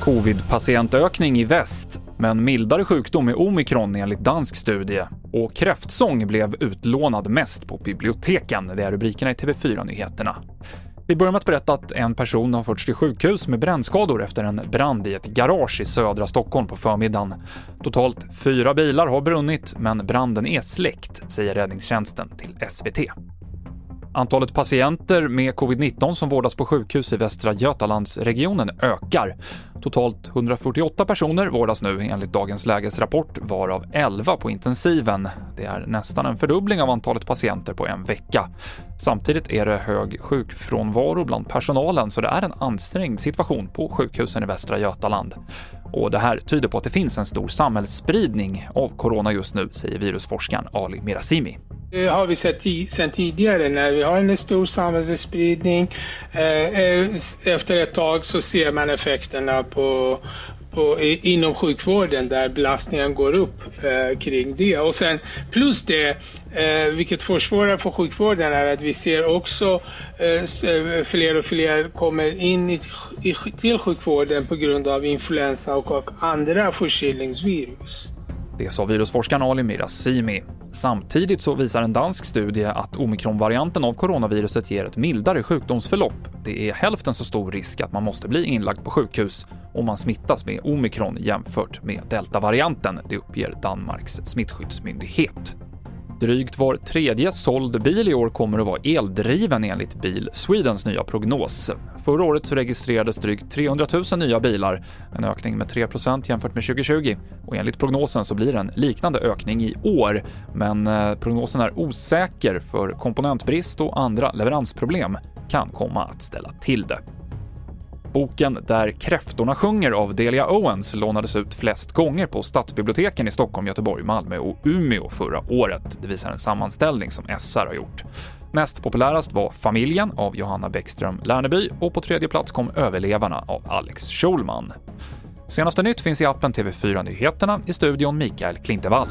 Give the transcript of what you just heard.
Covid-patientökning i väst, men mildare sjukdom med omikron enligt dansk studie. Och kräftsång blev utlånad mest på biblioteken. Det är rubrikerna i TV4-nyheterna. Vi börjar med att berätta att en person har förts till sjukhus med brännskador efter en brand i ett garage i södra Stockholm på förmiddagen. Totalt fyra bilar har brunnit, men branden är släckt, säger räddningstjänsten till SVT. Antalet patienter med covid-19 som vårdas på sjukhus i Västra Götalandsregionen ökar. Totalt 148 personer vårdas nu enligt dagens lägesrapport, varav 11 på intensiven. Det är nästan en fördubbling av antalet patienter på en vecka. Samtidigt är det hög sjukfrånvaro bland personalen, så det är en ansträngd situation på sjukhusen i Västra Götaland. Och det här tyder på att det finns en stor samhällsspridning av corona just nu, säger virusforskaren Ali Mirazimi. Det har vi sett sedan tidigare när vi har en stor samhällsspridning. Eh, eh, efter ett tag så ser man effekterna på, på, inom sjukvården där belastningen går upp eh, kring det. Och sen plus det, eh, vilket försvårar för sjukvården är att vi ser också eh, fler och fler kommer in i, i, till sjukvården på grund av influensa och, och andra förkylningsvirus. Det sa virusforskaren Ali Mirazimi. Samtidigt så visar en dansk studie att omikronvarianten av coronaviruset ger ett mildare sjukdomsförlopp. Det är hälften så stor risk att man måste bli inlagd på sjukhus om man smittas med omikron jämfört med deltavarianten, det uppger Danmarks smittskyddsmyndighet. Drygt var tredje såld bil i år kommer att vara eldriven enligt Bil Swedens nya prognos. Förra året så registrerades drygt 300 000 nya bilar, en ökning med 3% jämfört med 2020. Och enligt prognosen så blir det en liknande ökning i år, men eh, prognosen är osäker för komponentbrist och andra leveransproblem kan komma att ställa till det. Boken Där kräftorna sjunger av Delia Owens lånades ut flest gånger på stadsbiblioteken i Stockholm, Göteborg, Malmö och Umeå förra året. Det visar en sammanställning som SR har gjort. Näst populärast var Familjen av Johanna Bäckström Lerneby och på tredje plats kom Överlevarna av Alex Schulman. Senaste nytt finns i appen TV4 Nyheterna, i studion Mikael Klintevall.